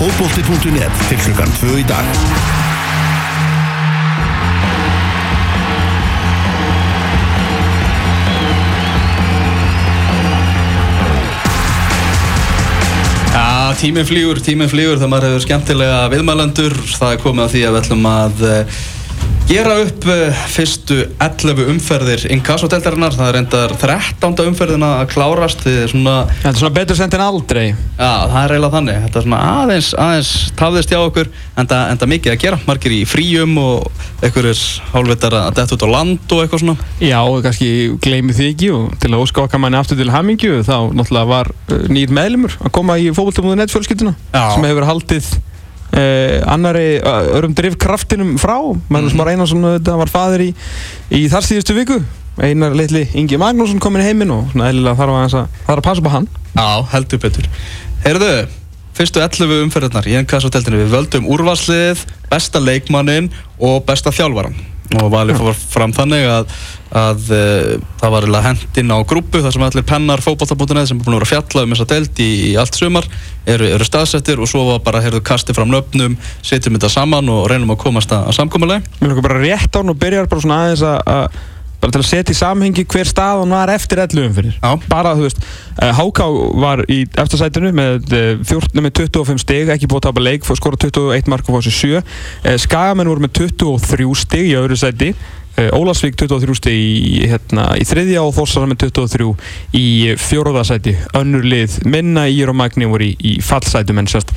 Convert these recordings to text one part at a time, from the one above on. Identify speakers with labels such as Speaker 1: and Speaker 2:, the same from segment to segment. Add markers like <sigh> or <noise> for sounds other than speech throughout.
Speaker 1: fótbolti.net til klukkan 2 í dag.
Speaker 2: Já, tíminn flýgur, tíminn flýgur þegar maður hefur skemmtilega viðmælendur. Það er komið að því að við ætlum að uh, gera upp uh, fyrstu 11 umferðir inkassoteldarinnar. Það er endar 13. umferðina að klárast. Er svona...
Speaker 3: Þetta er svona betur sent en aldrei.
Speaker 2: Já, það er eiginlega þannig. Þetta er svona aðeins, aðeins tafðist hjá okkur. Enda, enda mikið að gera. Margir í fríum og einhverjir hálfveitar að detta út á land og eitthvað svona.
Speaker 3: Já, og kannski gleymi því ekki og til að óska okkar manni aftur til hamingju þá náttúrulega var uh, nýr meðlumur að koma í fókvöldumúðu fjölskylduna
Speaker 2: Já.
Speaker 3: sem hefur haldið uh, annari örum drifkraftinum frá Magnús Már Einarsson var fadir í, í þar síðustu viku einar litli Ingi Magnússon komin í heiminn og eðlilega þarf að, þarf að passa upp á hann
Speaker 2: Já, heldur betur. Heyrðu, fyrstu 11 umferðarnar í NKS-hoteltinu. Við völdum úrvarslið, besta leikmannin og besta þjálfaran. Og valið fór fram þannig að, að uh, það var hendinn á grúpu þar sem allir pennar fótbolta.net sem er búin að vera að fjalla um þessa deild í, í allt sumar eru, eru staðsettir og svo var bara, heyrðu, kastið fram nöfnum, setjum þetta saman og reynum að komast að, að samkomuleg.
Speaker 3: Mér langar bara rétt á hann og byrjar bara svona aðeins að, að bara til að setja í samhengi hver stað hann var eftir 11 umfyrir.
Speaker 2: Já.
Speaker 3: Bara, þú veist, uh, Háká var í eftirsætinu með, uh, 14, með 25 stig, ekki búið að tapa leik, skora 21 mark og fór sér 7. Uh, Skagamenn voru með 23 stig í öðru sæti. Ólasvík 23 stig í, hérna, í þriðja og Þórsara með 23 í fjóruða sæti. Önnur lið minna Ír og Magni voru í, í fallsætum en sérst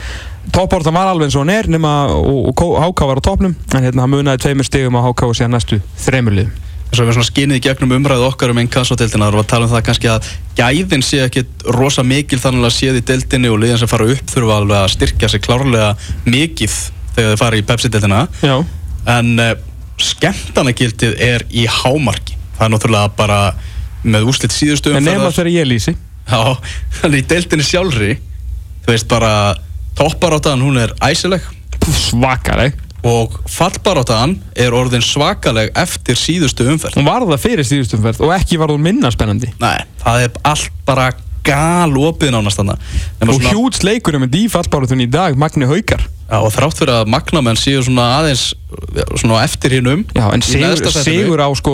Speaker 3: Topportan var alveg eins og hann er nema, og, og Kó- Háká var á topnum en hérna hann munaði tveimur stigum á Háká og síðan næstu þremur liðum.
Speaker 2: Þess að við svona skinnið í gegnum umræðu okkar um NKS-hoteltina og tala um það kannski að gæðin sé ekki rosa mikil þannig að séð í deildinni og liðan sem fara upp þurfa alveg að styrkja sig klárlega mikið þegar þau fara í Pepsi-deildina. En uh, skemmtanagildið er í hámarki. Það er náttúrulega bara með úslit síðustu
Speaker 3: En nema
Speaker 2: umferðar
Speaker 3: þegar ég lýsi.
Speaker 2: Já, þannig í deildinni sjálfri þú veist bara topparáttan hún er æsileg.
Speaker 3: Svakaleg
Speaker 2: og fallbaráttan er orðin svakaleg eftir síðustu umferð.
Speaker 3: Hún var það fyrir síðustumferð og ekki var hún minna spennandi.
Speaker 2: Nei, það er allt bara gal opið nánast þannig
Speaker 3: Og hjúts leikur með dífallbáratunni í dag Magni Haukar.
Speaker 2: Já, og þrátt fyrir að magnamenn séu svona aðeins svona á eftir hinnum
Speaker 3: Já, en sigur, sigur á sko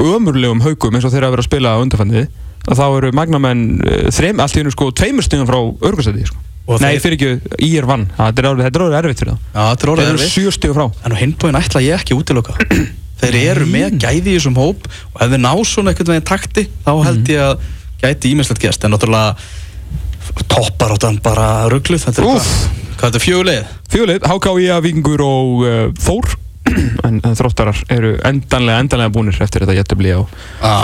Speaker 3: ömurlegum haukum eins og þeirra að vera að spila undanfannið að þá eru Magnamenn uh, þreim, allt í hennu sko tveimur stíðum frá örgursæti sko. Nei,
Speaker 2: þeir-
Speaker 3: fyrir ekki, í er vann. Það er orðið þetta er orðið erfitt fyrir það
Speaker 2: Já, þetta er
Speaker 3: Þeir
Speaker 2: orðið
Speaker 3: eru
Speaker 2: erfið
Speaker 3: sjö stíðu frá.
Speaker 2: En á hinbóin ætla ég ekki að útiloka. <clears throat> Þeir eru með gæði í þessum hóp og ef þeir ná svona einhvern veginn takti þá held ég að gæti ímislegt gest en náttúrulega toppar áttan bara ruggluð Þetta er
Speaker 3: Úff.
Speaker 2: bara, hvað er þetta fjögulegð?
Speaker 3: Fjölið, HKÍA, Víkingur og uh, Þór. <clears throat> En, en þróttarar eru endanlega, endanlega búnir eftir þetta jættubli á
Speaker 2: Ah.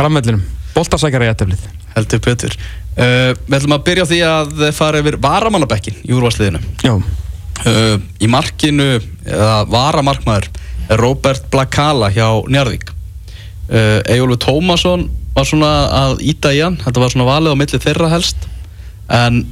Speaker 3: Framvellinum Boltasækjara jættublið
Speaker 2: Heldur betur. Uh, Við ætlum að byrja á því að fara yfir varamannabekkin í úrvarsliðinu
Speaker 3: Já,
Speaker 2: uh, í markinu eða varamarkmaður er Robert Blakala hjá Njarðvík. Uh, Ejólfur Tómasson var svona að íta í hann. Þetta var svona valið á milli þeirra helst. En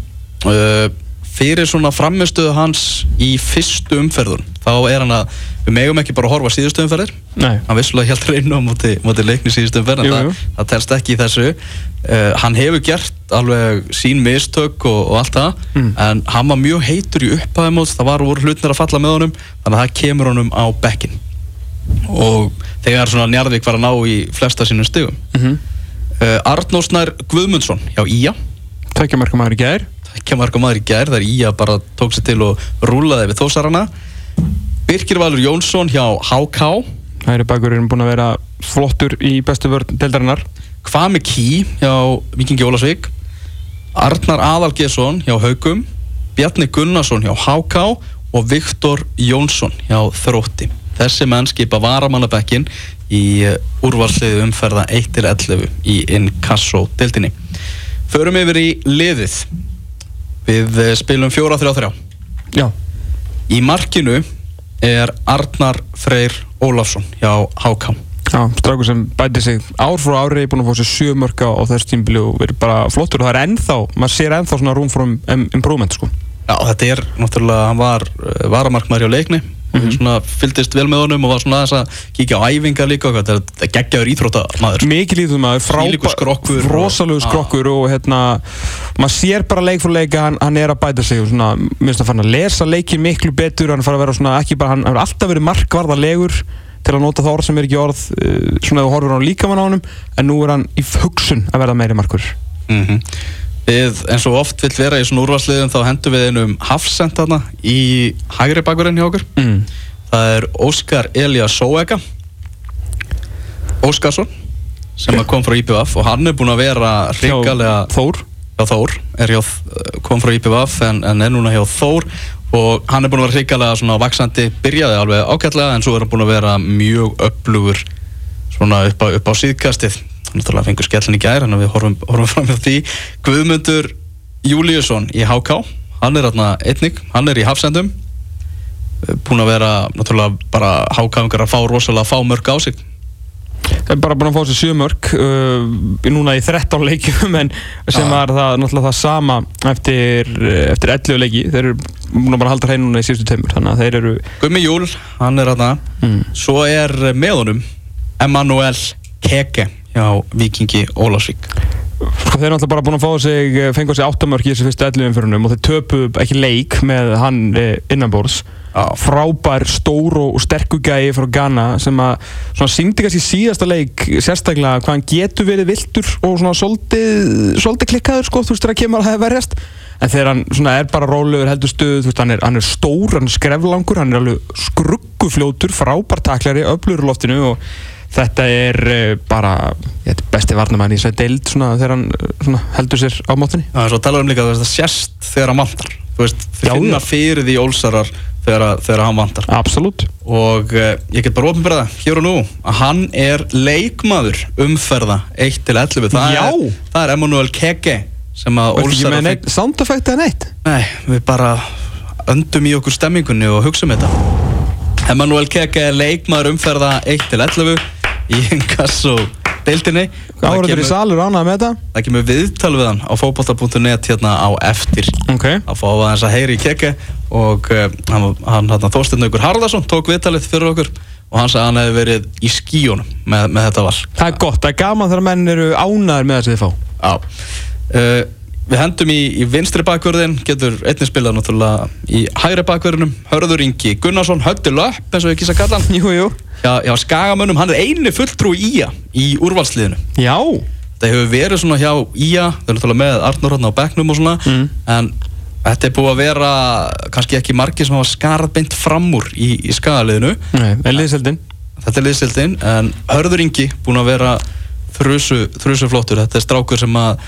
Speaker 2: uh, fyrir svona framistuðu hans í fyrstu umferðun þá er hann að við megum ekki bara að horfa síðustu umferðir.
Speaker 3: Nei.
Speaker 2: Hann vissulega held reynu á móti, móti leikni síðustu umferð en
Speaker 3: Jú,
Speaker 2: það, það telst ekki í þessu. Uh, hann hefur gert alveg sín mistök og, og allt það
Speaker 3: Mm.
Speaker 2: en hann var mjög heitur í upphæðumót það var voru hlutnir að falla með honum þannig að það kemur honum á bekkin og þegar svona Njarðvík var að ná í flesta sínum stigum.
Speaker 3: Mm -hmm.
Speaker 2: uh, Arnór Snær Guðmundsson hjá Ía
Speaker 3: Tveikja marka maður í gær.
Speaker 2: Ekki að marka maður í gær þar Ía bara tók sér til og rúlaði við þósarana. Birkir Valur Jónsson hjá HK
Speaker 3: Hæri bakurinn búinn að vera flottur í bestu vörn deildarinnar.
Speaker 2: Kvami Kí hjá Vikingi Ólasvík Arnar Aðalgesson hjá Haugum Bjarni Gunnarsson hjá HK og Viktor Jónsson hjá Þrótti. Þessi menn skipa varamannabekkin í uh, úrvarsliðu umferða 1-11 í Inkasso deildinni förum yfir í liðið. Við uh, spilum 4-3-3
Speaker 3: Já,
Speaker 2: í markinu er Arnar Freyr Ólafsson hjá HK
Speaker 3: já, strákur sem bæti sig ár frá ári, búinn að fá sér sjö mörka á þess tímbili og verið bara flottur. Og það er ennþá, maður sér ennþá svona room for im- improvement sko.
Speaker 2: Já, þetta er náttúrulega, hann var uh, varamarkmaður hjá leikni og ég svona fylgdist vel með honum og var svona aðeins að kíkja á æfingar líka og þetta er geggjaður íþróttamaður
Speaker 3: Mikið lítum maður,
Speaker 2: Þvílíkur skrokkur og-
Speaker 3: rosalegu skrokkur og hérna, maður sér bara leik fyrir leika, hann, hann er að bæta sig og svona, minnst að fann að lesa leiki miklu betur, hann fara að vera svona, ekki bara, hann hann hefur alltaf verið markvarðarlegur til að nota það orð sem er ekki orð, uh, svona ef þú horfur á líkamann á honum, en nú er hann í hugsun að verða meiri markur.
Speaker 2: Mhm. Við, eins og oft vill vera í svona úrvarsliðum þá hendum við einum hafsend þarna í hægri bakurinn hjá okkur
Speaker 3: Mm.
Speaker 2: það er Óskar Elias Sóega Óskarsson sem kom frá IPVF og hann er búinn að vera hrikalega
Speaker 3: Þór.
Speaker 2: hjá Þór er hjá, kom frá IPVF en, en er núna hjá Þór og hann er búinn að vera hrikalega svona vaksandi byrjaði alveg ágætlega en svo er hann búinn að vera mjög upplugur svona upp á, upp á síðkastið náttúrulega fengur skellin í gær þannig að við horfum, horfum fram hjá því. Guðmundur Júliusson í HK hann er þarna einnig, hann er í Hafsendum. Búinn að vera náttúrulega bara HK-ingar að fá rosalega fá mörg á sig.
Speaker 3: Það er bara búin að fá sér sjö mörg uh, núna í 13 leikjum en sem var það náttúrulega það sama eftir, eftir 11 leiki. Þeir eru búin að bara halda hrein núna í síðustu teimur þannig að þeir eru
Speaker 2: Gummi Júl, hann er þarna.
Speaker 3: Mm.
Speaker 2: Svo er með honum Emanuel Keke hjá Vikingi Ólásvík
Speaker 3: sko, þeir eru náttúrulega bara búin að fá sig fengu sig 8 mörg í þessu fyrstu 11 umfyrunum og þeir töpu ekki leik með hann eh, innanborðs. Frábær, stór og sterkur gæi frá Ghana sem að svona síndi kannski síðasta leik sérstaklega hvað hann getur verið viltur og svona svolítið, klikkaður sko, þú veist þegar kemur að það verjast. En þegar hann svona er bara rólegur heldur stuð þú veist hann er, hann er stór, hann er skreflangur hann er alveg skruggufljótur frábær taklari, öflur í loftinu og þetta er uh, bara ég, er besti varnamæn í þessari deild svona, þegar hann uh, svona, heldur sér á mótunni
Speaker 2: Það er svo að tala um líka að það sérst þegar hann vantar. Þú veist, þeir finna fyrir því ólsarar þegar, þegar hann vantar.
Speaker 3: Absolutt.
Speaker 2: Og uh, ég get bara ofnbyrða hér og nú að hann er leikmaður umferða 1 til 11 það,
Speaker 3: Já.
Speaker 2: er, það er Emanuel Keke sem að
Speaker 3: ekki
Speaker 2: ólsarar
Speaker 3: með neitt sound effect eða neitt?
Speaker 2: Nei, við bara öndum í okkur stemmingunni og hugsaum þetta. Emanuel Keke er leikmaður umferða 1 til 11 í Inkasso deildinni. Það
Speaker 3: Áhverður í salur ánað með þetta?
Speaker 2: Það kemur viðtal við hann á fótbolta.net hérna á eftir.
Speaker 3: Ok.
Speaker 2: Að fá aðeins að heyri í kekki og uh, hann, hann, hann Þorsteinn Haukur Harðarsson tók viðtalið fyrir okkur og hann sagði að hann hefði verið í skíunum með, með þetta val.
Speaker 3: Það er gott, það er gaman þegar menn eru ánæður með sem þið fá.
Speaker 2: Já. Uh, Við hendum í, í vinstri bakverðin getur einnig spilað náttúrulega í hægri bakverðinum Hörður Ingi Gunnarsson högdi löpp eins og ég kýsa að kalla hann. <laughs>
Speaker 3: Jú, jú
Speaker 2: Já, já skagamönnum, hann er eini fulltrú í IA í úrvalsliðinu.
Speaker 3: Já.
Speaker 2: Það hefur verið svona hjá IA þau eru náttúrulega með Arnur hérna á bekknum og svona
Speaker 3: Mm.
Speaker 2: en þetta er búið að vera kannski ekki margir sem hafa skarað beint fram úr í, í skagaliðinu.
Speaker 3: Nei, en liðseldin
Speaker 2: þetta er liðsildin en Hörður Ingi búin að vera þrusu, þrusu flottur þetta er strákur sem að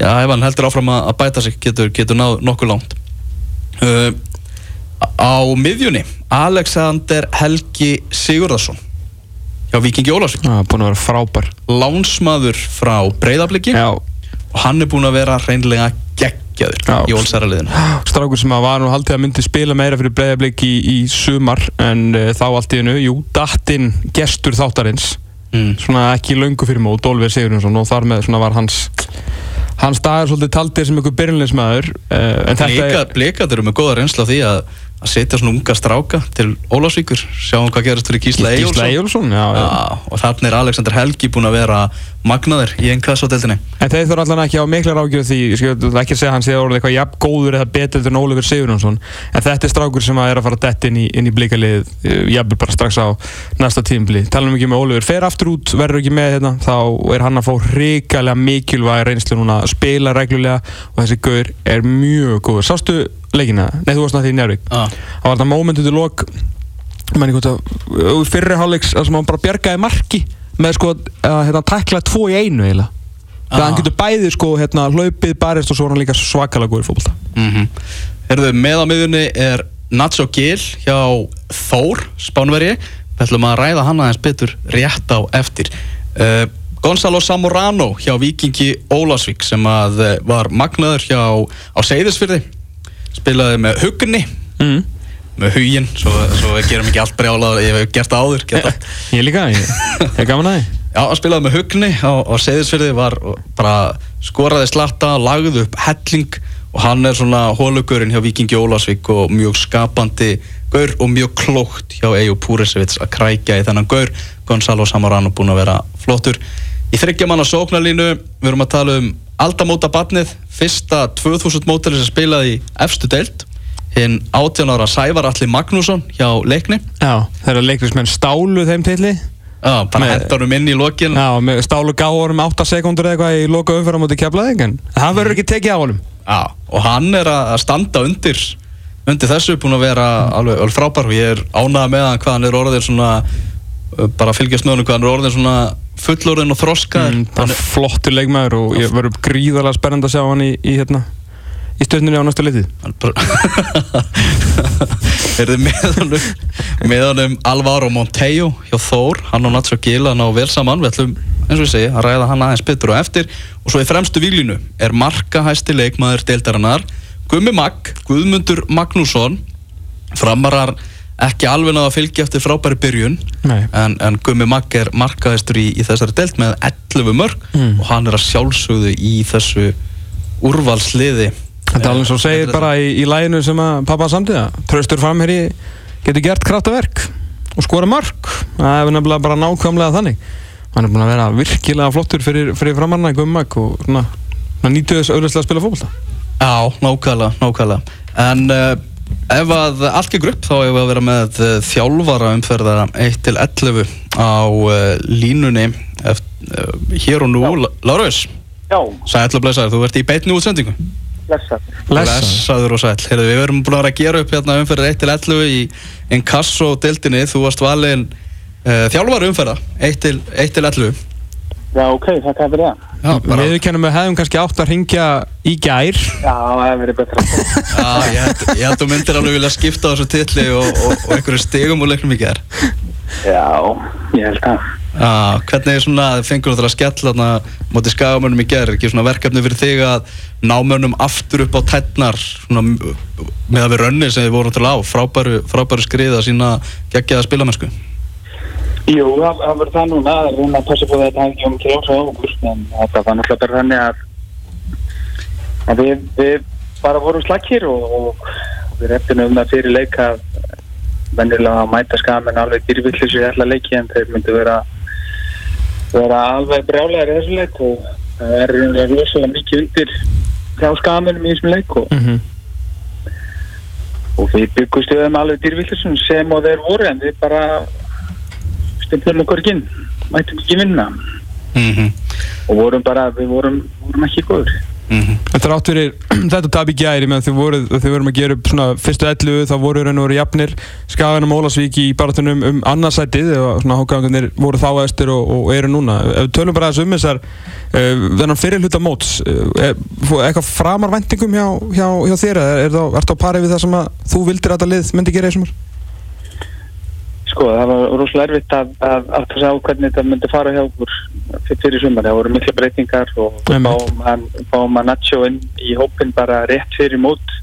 Speaker 2: já, ef hann heldur áfram að að bæta sig getur, getur náð nokkuð langt. Uh, á miðjunni Alexander Helgi Sigurðarsson hjá Víkingi Ólafsvík.
Speaker 3: Já, búin að vera frábær.
Speaker 2: Lánsmaður frá Breiðabliki.
Speaker 3: Já.
Speaker 2: Og hann er búin að vera reynlega geggjaður
Speaker 3: Já.
Speaker 2: í Ólsæraliðinu
Speaker 3: Strákur sem að var nú haldið að myndi spila meira fyrir breyðablík í, í sumar en uh, þá allt í hennu, jú, dattinn gestur þáttarins.
Speaker 2: Mm.
Speaker 3: svona ekki löngu fyrir mót, Olver Sigurjónsson og þar með svona var hans hans dagar svolítið taldir sem einhver byrjunleismæður uh, en þetta
Speaker 2: Blika, Blikat eru með góða reynsla því að, að setja svona unga stráka til Ólafsvíkur sjáum hvað gerist fyrir Gísla.
Speaker 3: Já,
Speaker 2: og þarna er Alexander Helgi búin að vera magnaður í einn kassadeldinni
Speaker 3: En þeir þurfa allan ekki á miklar ágjöf því, skal ekki að segja hann sé orðið eitthvað jafn góður eða betur en Ólífur Sigurjónsson en þetta er strákur sem er að fara dett inn í, í blikalið, jafnvel bara strax á næsta tímbli. Talum ekki með Ólífur fer aftur út, verður ekki með hérna þá er hann að fá hrikalega mikilvæg reynslu núna að spila reglulega og þessi gaur er mjög góður. Sástu leikina? Nei, þú varst náttúrulega í Njárvík.
Speaker 2: ah.
Speaker 3: Það var þetta moment út í lok hvort að fyrri hálfleiks að sem hann bara bjargaði marki með sko að hérna, tækla tvo í einu eiginlega
Speaker 2: Ah.
Speaker 3: það hann getur bæðið sko hérna hlaupið barist og svo er hann líka svakalega góður í fólkvölda
Speaker 2: mm Herðu, með á miðunni er Nacho Gil hjá Þór, Spánveri Við ætlum að ræða hann aðeins betur rétt á eftir uh, Gonzalo Zamorano hjá Víkingi Ólásvík sem að uh, var magnaður hjá á Seyðisfyrði spilaði með hugni
Speaker 3: mm.
Speaker 2: með huginn, svo, svo við gerum ekki allt brjálað ég hef gert það áður geta. <laughs>
Speaker 3: ég líka, ég, ég er gaman að því
Speaker 2: Já, hann spilaði með hugni á, á Seyðisfyrði var bara skoraði slatta, lagði upp helling og hann er svona hólugurinn hjá Víkingi Ólásvík og mjög skapandi gaur og mjög klókt hjá Eju Púrisevits að krækja í þennan gaur Gonzalo Samorano búin að vera flottur í þryggja manna sóknarlínu við erum að tala um aldamóta barnið fyrsta 2000 mótali sem spilaði í efstu deilt hinn 18 ára Sævar Alli Magnússon hjá leikni.
Speaker 3: Já, þeirra leiklismenn stálu þeim tilli
Speaker 2: Já, bara
Speaker 3: Með-
Speaker 2: hendur um inn í lokin.
Speaker 3: Já, stálu gáður um 8 sekundur eða eitthvað í loka umfæra mútið keflaðing en það verður ekki tekið á honum.
Speaker 2: Já, og hann er að standa undir undir þessu, búin að vera alveg, alveg frábær og ég er ánægða með hann hvað hann er orðin svona bara að fylgjast með hann hvað hann er orðin svona fullorðin og þroskaður.
Speaker 3: Mm, bara flottur leikmaður og ég verður gríðarlega spennand að sjá hann í, í hérna í stöðnunni á næsta litið.
Speaker 2: Hann bara <laughs> er þið með honum með honum Alvaro Montejo hjá Þór, hann og Nacho Gil hann á vel saman, við ætlum eins og ég segi að ræða hann aðeins betur og eftir. Og svo í fremstu výlínu er markahæsti leikmaður deildarinnar Gummi Magg, Guðmundur Magnússon framarar ekki alveg náða að fylgja eftir frábæri byrjun
Speaker 3: Nei.
Speaker 2: en, en Gummi Magg er markahæstur í, í þessari deild með 11 mörg
Speaker 3: Mm.
Speaker 2: og hann er að sjálfsögðu í þessu úrvalsliði.
Speaker 3: Þetta er alveg svo segir bara í, í læginu sem að pappa samtiða Tröstur framherri getur gert kraftaverk og skora mörg það er nefnilega bara nákvæmlega þannig. Hann er búin að vera virkilega flottur fyrir, fyrir framarna í Gummag og nýtu þess auðvitað að spila fókbalta
Speaker 2: Já, nákvæmlega, nákvæmlega. En uh, ef að allt gekk upp þá hefur við að vera með uh, þjálfara umferða 1-11 á uh, línunni eftir, uh, hér og nú,
Speaker 1: Já.
Speaker 2: Lárus?
Speaker 1: Já,
Speaker 2: Sæll og blessaður, þú ert í beinni útsendingu.
Speaker 1: Blessa.
Speaker 2: Blessaður. Og sæll. Heyrðu, Við erum búin að vera að gera upp hérna umferða 1-11 í Inkasso-dildinni Þú varst valinn uh, þjálfara umferða 1-11
Speaker 1: Já, ok, það fyrir það.
Speaker 2: Já, bara,
Speaker 3: við kennum við hefðum kannski átt að ringja í gær
Speaker 1: Já, það hefur verið betra.
Speaker 2: Já, <laughs> ég held, ég held að þú myndir alveg vilja skipta á þessu titli og, og, og einhverju stigum og leiknum í gerð.
Speaker 1: Já, ég held það.
Speaker 2: Já, hvernig er svona, fengur þú til að skella þarna móti skagamönnum í gerð, ekki svona verkefni fyrir þig að ná mönnum aftur upp á tætnar, svona með að við rönni sem þið voru til á, frábæru, frábæru skriða sína geggjaða spilamennsku.
Speaker 1: Jú, það það verður það núna, það er reyna að passa på þetta að ekki um til ása á okkur, en þetta var náttúrulega bara þannig að, að við, við bara vorum slakir og, og við reyndum um það fyrir leik að venjulega að mæta skamen alveg dýrvillis í alla leiki en þeir myndu vera vera alveg brjálæðir í þessu leik og það er reynilega rosalega mikið undir hjá skamenum í þessum leik og
Speaker 3: mm
Speaker 1: og við byggumst við þeim alveg dýrvillisum sem og þeir voru en við bara stemplum okkur ekki inn mættum ekki vinna.
Speaker 2: Mm
Speaker 1: og vorum bara, við vorum, vorum ekki góður
Speaker 3: Þetta er átt fyrir <clears throat> þetta tap í gæri meðan þau voru, vorum að gera upp svona fyrstu 11 þá voru raun og veru jafnir. Skagan og Mólasvík í baratunum um annarsætið og svona hókaðangarnir voru þá eftir og, og eru núna. Ef við tölum bara þessu um þessar uh, þennan fyrir hluta móts uh, eitthvað framar væntingum hjá, hjá, hjá þér? Eða er það, ert á pari við það sem að þú vildir að þetta lið myndi gera í sumar?
Speaker 1: Sko, það var rosalega erfitt að, að, að sá hvernig þetta myndi fara hjá okkur fyrir, sumar, það voru mikla breytingar og fáum að Nacho inn í hópin bara rétt fyrir mót.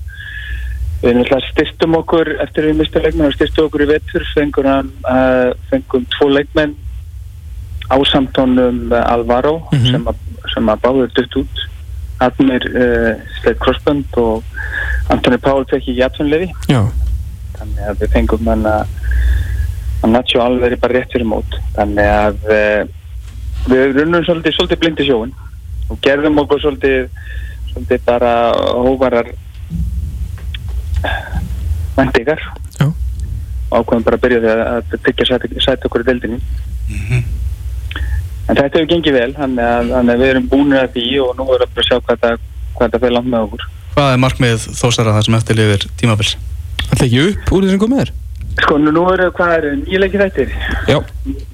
Speaker 1: Við náttúrulega styrstum okkur eftir við mistum leikmenn og styrstum okkur í vetur. Fengum, uh, fengum tvo leikmenn ásamtónum uh, Alvaro
Speaker 3: Mhm.
Speaker 1: sem, að, sem að báður dutt út. Admir uh, Sleit Crossbund og Antoni Pál fekk ekki atvinnlefi þannig að við fengum hann að að Nacho alveg er bara rétt fyrir mót þannig að uh, við runnum svolítið, svolítið blindi sjóin og gerðum okkur svolítið svolítið bara hóvarar vendingar
Speaker 3: Já.
Speaker 1: og ákveðum bara að byrja því að, að byggja sæti, sæti okkur í deildinni en þetta hefur gengið vel þannig að, þannig að við erum búinir að því og nú erum við bara að sjá hvað það hvað það fyrir langt með okkur
Speaker 2: Hvað er markmið þósara það sem eftir lifir tímabils?
Speaker 3: Það ekki upp úr þessum komið þér?
Speaker 1: Sko nú, eru hvað er nýleikir
Speaker 3: Já.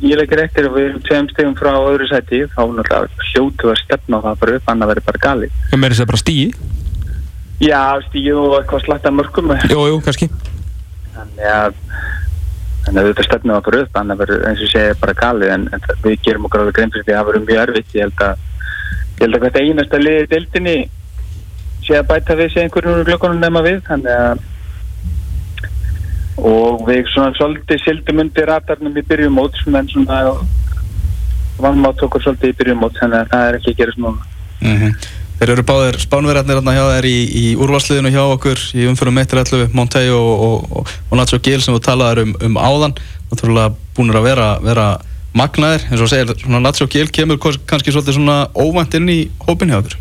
Speaker 1: nýleikir eftir og við erum tveim stegum frá öðru sæti. Þá náttúrulega hljótu að stefna á það bara upp annað verið bara gali
Speaker 3: Ég meiri sér bara stíi.
Speaker 1: já stíðu og eitthvað slatta mörgum
Speaker 3: Jú, jú, kannski.
Speaker 1: þannig að þannig að þetta stefna á bara upp annað verið eins og segja bara gali en, en það- við gerum okkur alveg grein fyrir því að það verður mjög erfitt. Ég held að ég held að hvert einasta liði í deildinni sé að bæta við sig einhverjum úr glöggunum nema við. Þannig að og við svona svolítið sildum undir ratarnum í byrjum mót en svona vannmátt okkur svolítið í byrjum mót þannig að það er ekki að gerast núna.
Speaker 2: Mm Þeir eru báðir spánverðarnir hérna hjá þær í, í úrvarsliðinu hjá okkur í umfyrum 1.11 Montei og, og, og, og Nacho Gil sem þú talaður um, um áðan. Náttúrulega búinir að vera, vera magnaðir. Eins og segir, svona Nacho Gil kemur kannski svolítið svona óvænt inn í hópin hjá okkur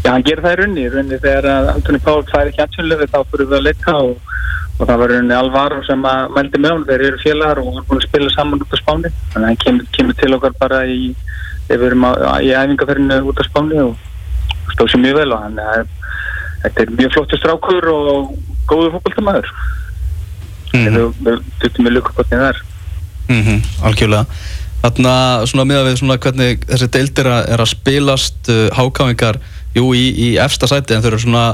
Speaker 1: Já, hann gerir það í runni, runni þegar Antoni Pál fær ekki aðsynlegu þá fyrir við að leika og, og það var runni Alvaro sem að mældi með hún, þeir eru félagar og hann er búin að spila saman út á spáni. Þannig að hann kemur, kemur til okkar bara í við erum á, í æfingaferðinu út á spáni og stóð sér mjög vel og hann er, þetta er mjög flottur strákur og góðu fólkvöldamæður mm -hmm. við, við tuttum við lukkupotnið þar.
Speaker 2: Mm -hmm, Algjörlega. Þannig að svona miða við svona hvernig þessi deildir er að spilast uh, hákáingar jú, í, í efsta sæti en þau eru svona,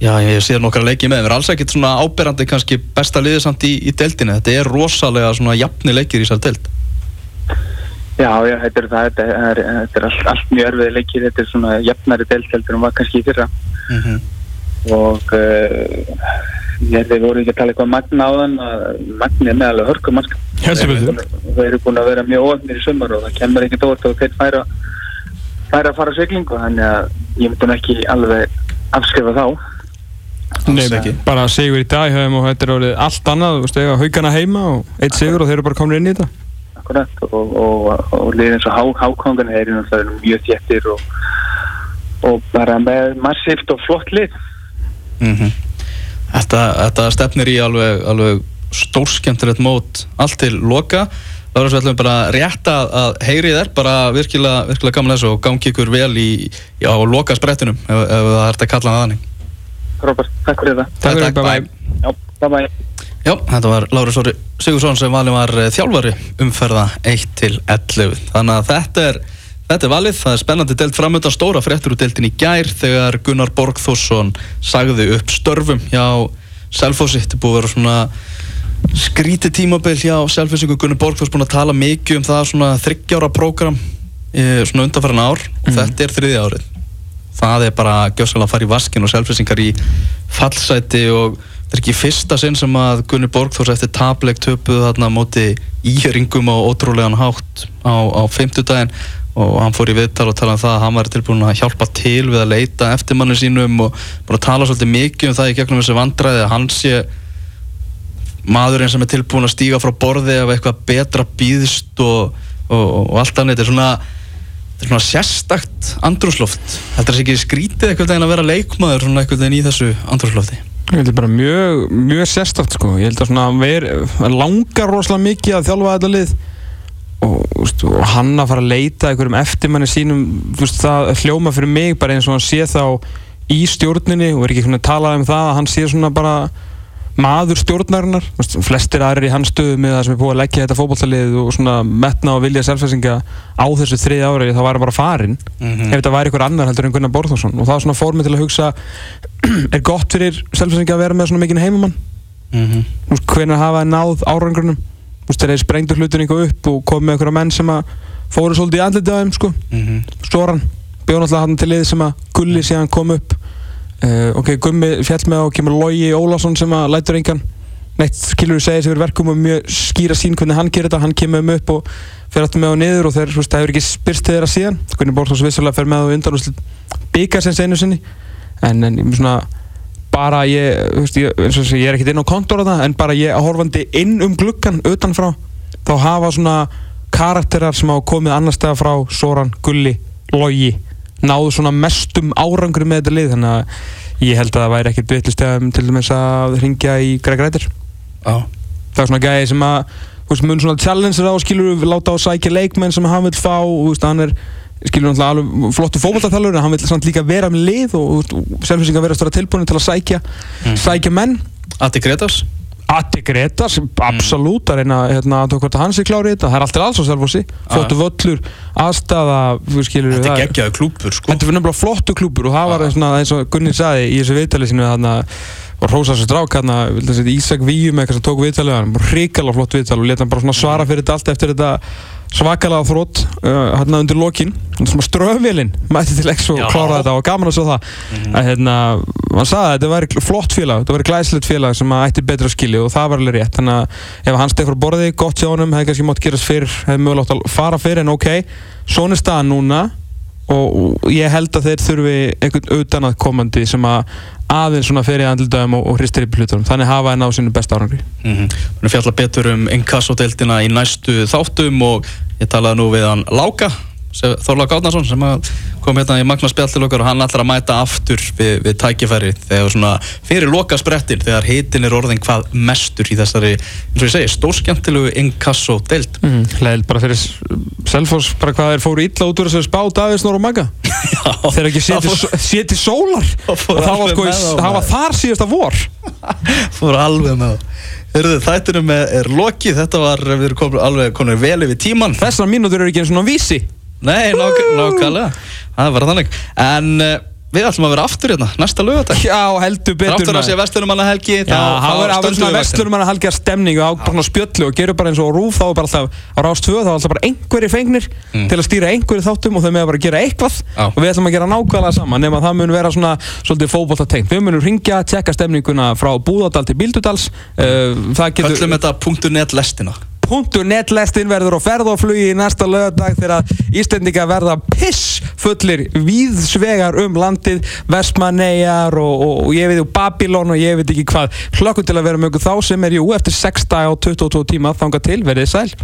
Speaker 2: já, ég sé nokkar leikið með, þeir eru alls ekkert svona áberandi kannski besta liðið samt í, í deildinu, þetta er rosalega svona jafni leikir í þessar deild.
Speaker 1: Já, já, þetta er það, þetta er, þetta er allt, allt mjög örfið leikir, þetta er svona jafnari deild heldur en var kannski í fyrra. Mm -hmm. og uh, ég við vorum ekki að tala eitthvað magna á þann, magni er meðalega hörkumannsk. Þeir eru búin að vera mjög ofnir í sumar og það kemur ekkert óvart og þeir færa færa að fara að seglingu þannig að ég myndi ekki alveg afskrifa þá
Speaker 3: Nei, ekki. bara sigur í dag hefum, og þetta er orðið allt annað, þú veist, haugana heima og eitt sigur og þeir eru bara komin inn í þetta
Speaker 1: Akkurat, og, og, og, og liðin svo há, hákongan er mjög þéttir og bara með massíft og flott lið
Speaker 2: mm -hmm. þetta, þetta stefnir í alveg, alveg stórskemtilegt mót allt til loka þá erum við ætlum bara rétt að, að heyri þér, bara virkilega, virkilega gaman þessu og gangi ykkur vel í, á loka sprettinum ef, ef það ert að kalla það þannig.
Speaker 1: Robert, takk fyrir það.
Speaker 2: Takk fyrir bye bye.
Speaker 1: Já, bye bye.
Speaker 2: Já, þetta var Lári Sóri Sigursson sem valið var eh, þjálfari umferða 1-11. Þannig að þetta er, þetta er valið, það er spennandi delt framöndan stóra fréttur úr deltin í gær þegar Gunnar Borgþórsson sagði upp störfum hjá Selfossi. Þetta búið að vera svona skrítið tímabill hjá Selfinsingu Gunnar Borgþórs búin að tala mikið um það svona þryggjára prógram svona undanfæran ár og mm. þetta er þriði árið það er bara gjössalega að fara í vaskin og Selfinsingar í fallsæti og þetta er ekki fyrsta sinn sem að Gunnar Borgþórs eftir tableg töpuð þarna móti íhjöringum á ótrúlegan hátt á, á feimtudaginn og hann fór í viðtal og tala um það að hann var tilbúin að hjálpa til við að leita eftir manni sínum og bara tala svolítið mikið um það í gegnum þessi vandræði að hann sé maðurinn sem er tilbúin að stíga frá borði ef eitthvað betra býðst og, og, og allt annað. Þetta er svona, þetta er svona sérstakt andrúsloft heldur það ekki skrítið eitthvað en að vera leikmaður svona eitthvað en í þessu andrúslofti
Speaker 3: Ég held að bara mjög, mjög sérstakt sko. Ég held að svona ver, langar rosalega mikið að þjálfa þetta lið. Og, og hann að fara að leita einhverjum eftirmanni sínum veist, það hljóma fyrir mig bara eins og hann sé þá í stjórninni og er ekki svona að tala um það að hann sé svona bara maður stjórnarinnar flestir aðrir í hans stöðu með það sem er búið að leggja þetta fókbaltalið og svona metna og vilja selfhæsinga á þessu þrið ári þá var það bara farin mm -hmm. ef þetta væri einhver annar heldur en Gunnar Borðarsson og það var svona fórmið til að hugsa <clears throat> er gott fyrir selfhæsinga að vera með svona mikinn heimamann mm -hmm. hvernig hafa það náð árangurnum þeir eru sprengtur hlutin ykkur upp og komið með einhverja menn sem að fóru svolítið í andlitið á þeim sko. mm -hmm. Stóran bjóð náttúrulega hann til lið sem að Gulli síðan kom upp Uh, ok, Gummi fjall með og kemur Lógi Ólásson sem að lætur engan. Neitt skilur þú segja sem er verkum og mjög skýra sín hvernig hann gerir þetta, hann kemur um upp og fer alltaf með á niður og þeir, þú veist, það hefur ekki spyrst þeirra síðan, hvernig Bórþós vissulega fer með á undan og byggja sem einu sinni. En, en svona bara ég, þú veist, ég, eins og þess að ég er ekkert inn á kontor á það, en bara ég að horfandi inn um gluggan utanfrá, þá hafa svona karakterar sem hafa komið annar stað frá Soran, Gulli, Lógi náðu svona mestum árangur með þetta lið þannig að ég held að það væri ekkert vittlust til dæmis að ringja í Greg Reiter
Speaker 2: ah.
Speaker 3: það er svona gæði sem að veist, mun svona challenger á skilur við láta á sækja leikmenn sem hann vil fá og veist, hann er skilur við alveg flottu fókbaltarþalur en hann vil samt líka vera með lið og, og selvisingar vera stóra tilbúinu til að sækja mm. sækja menn
Speaker 2: Atti Gretars
Speaker 3: Atti Gretas, absolutt að reyna hérna, að tók hvort hans er klárið þetta, það er alltaf alls á Selfossi, flottu völlur aðstæða, skilur
Speaker 2: við það Þetta er geggjaðu klúpur sko.
Speaker 3: Þetta er nefnilega flottu klúpur og það var svona, eins og Gunni sagði í þessu viðtali sinu þarna og Rósas og Strák hérna, Ísak Víum eitthvað sem tók viðtalið, hann hrikalega flott viðtal og leta hann bara svara fyrir þetta allt eftir þetta svakalega þrótt uh, hérna undir lokin. Ströfvelin mætti til X og klára þetta og gaman að svo það. Mm að hérna, hann sagði að þetta væri flott félag þetta væri glæslegt félag sem ætti betra skilju og það var alveg rétt, þannig að ef hann steg frá borði, gott hjá honum, hefði kannski mótt gerast fyrr hefði mögulegt að fara fyrr en ok. Svona staðan núna og ég held að þeir þurfi einhvern utan að komandi sem að aðeins svona fer í andlitaðum og, og hristir upp hlutunum þannig hafa þeir náð sinu besta árangri
Speaker 2: Mm -hmm. Við fjalla betur um inkassodeildina í næstu þáttum og ég talaði nú við hann Láka Þorlák Átnarsson sem að kom hérna í Magna spjall til okkar og hann ætlar að mæta aftur við, við tækifæri þegar svona fyrir loka sprettin þegar hitin er orðin hvað mestur í þessari, eins og ég segi, stórskjöntilegu inkassodeild
Speaker 3: mm -hmm. Leðild bara fyrir Selfos bara hvað þeir fóru illa út úr þessu spá Davís Nóru Magga? <laughs> Þeir ekki séti sólar? Og það var, sko, það var þar síðasta vor. <laughs>
Speaker 2: Fóru alveg með það þættinum er lokið, þetta var, við erum komin alveg konur vel yfir tíman.
Speaker 3: Þessar mínútur eru ekki eins og svona vísi.
Speaker 2: Nei, nákvæmlega, það bara þannig. En uh, við ætlum að vera aftur hérna, næsta lögadag.
Speaker 3: Já, heldur betur.
Speaker 2: Ráttur að sé Vestlunumannahelgi.
Speaker 3: Já, það verður svona Vestlunumannahelgi að stemningu á bara spjöllu og gerur bara eins og rúf, þá er bara alltaf á Rás 2, þá er alltaf bara einhverjir fengnir mm. til að stýra einhverjir þáttum og þau með að bara gera eitthvað og við ætlum að gera nákvæmlega saman nema það mun vera svona svolítið fókbóltatengt. Við munum ringja, tjekka stemninguna frá Búðardal til Bíldudals.
Speaker 2: Öllum þetta .net lestina.
Speaker 3: .netlestin verður á ferðoflugi í næsta lögadag þegar Íslendinga verða piss fullir víðsvegar um landið Vestmannegar og, og, og ég veit og Babylon og ég veit ekki hvað hlökkum til að vera mjög þá sem er jú eftir 6 dag á 22 tíma þanga til verðið sæl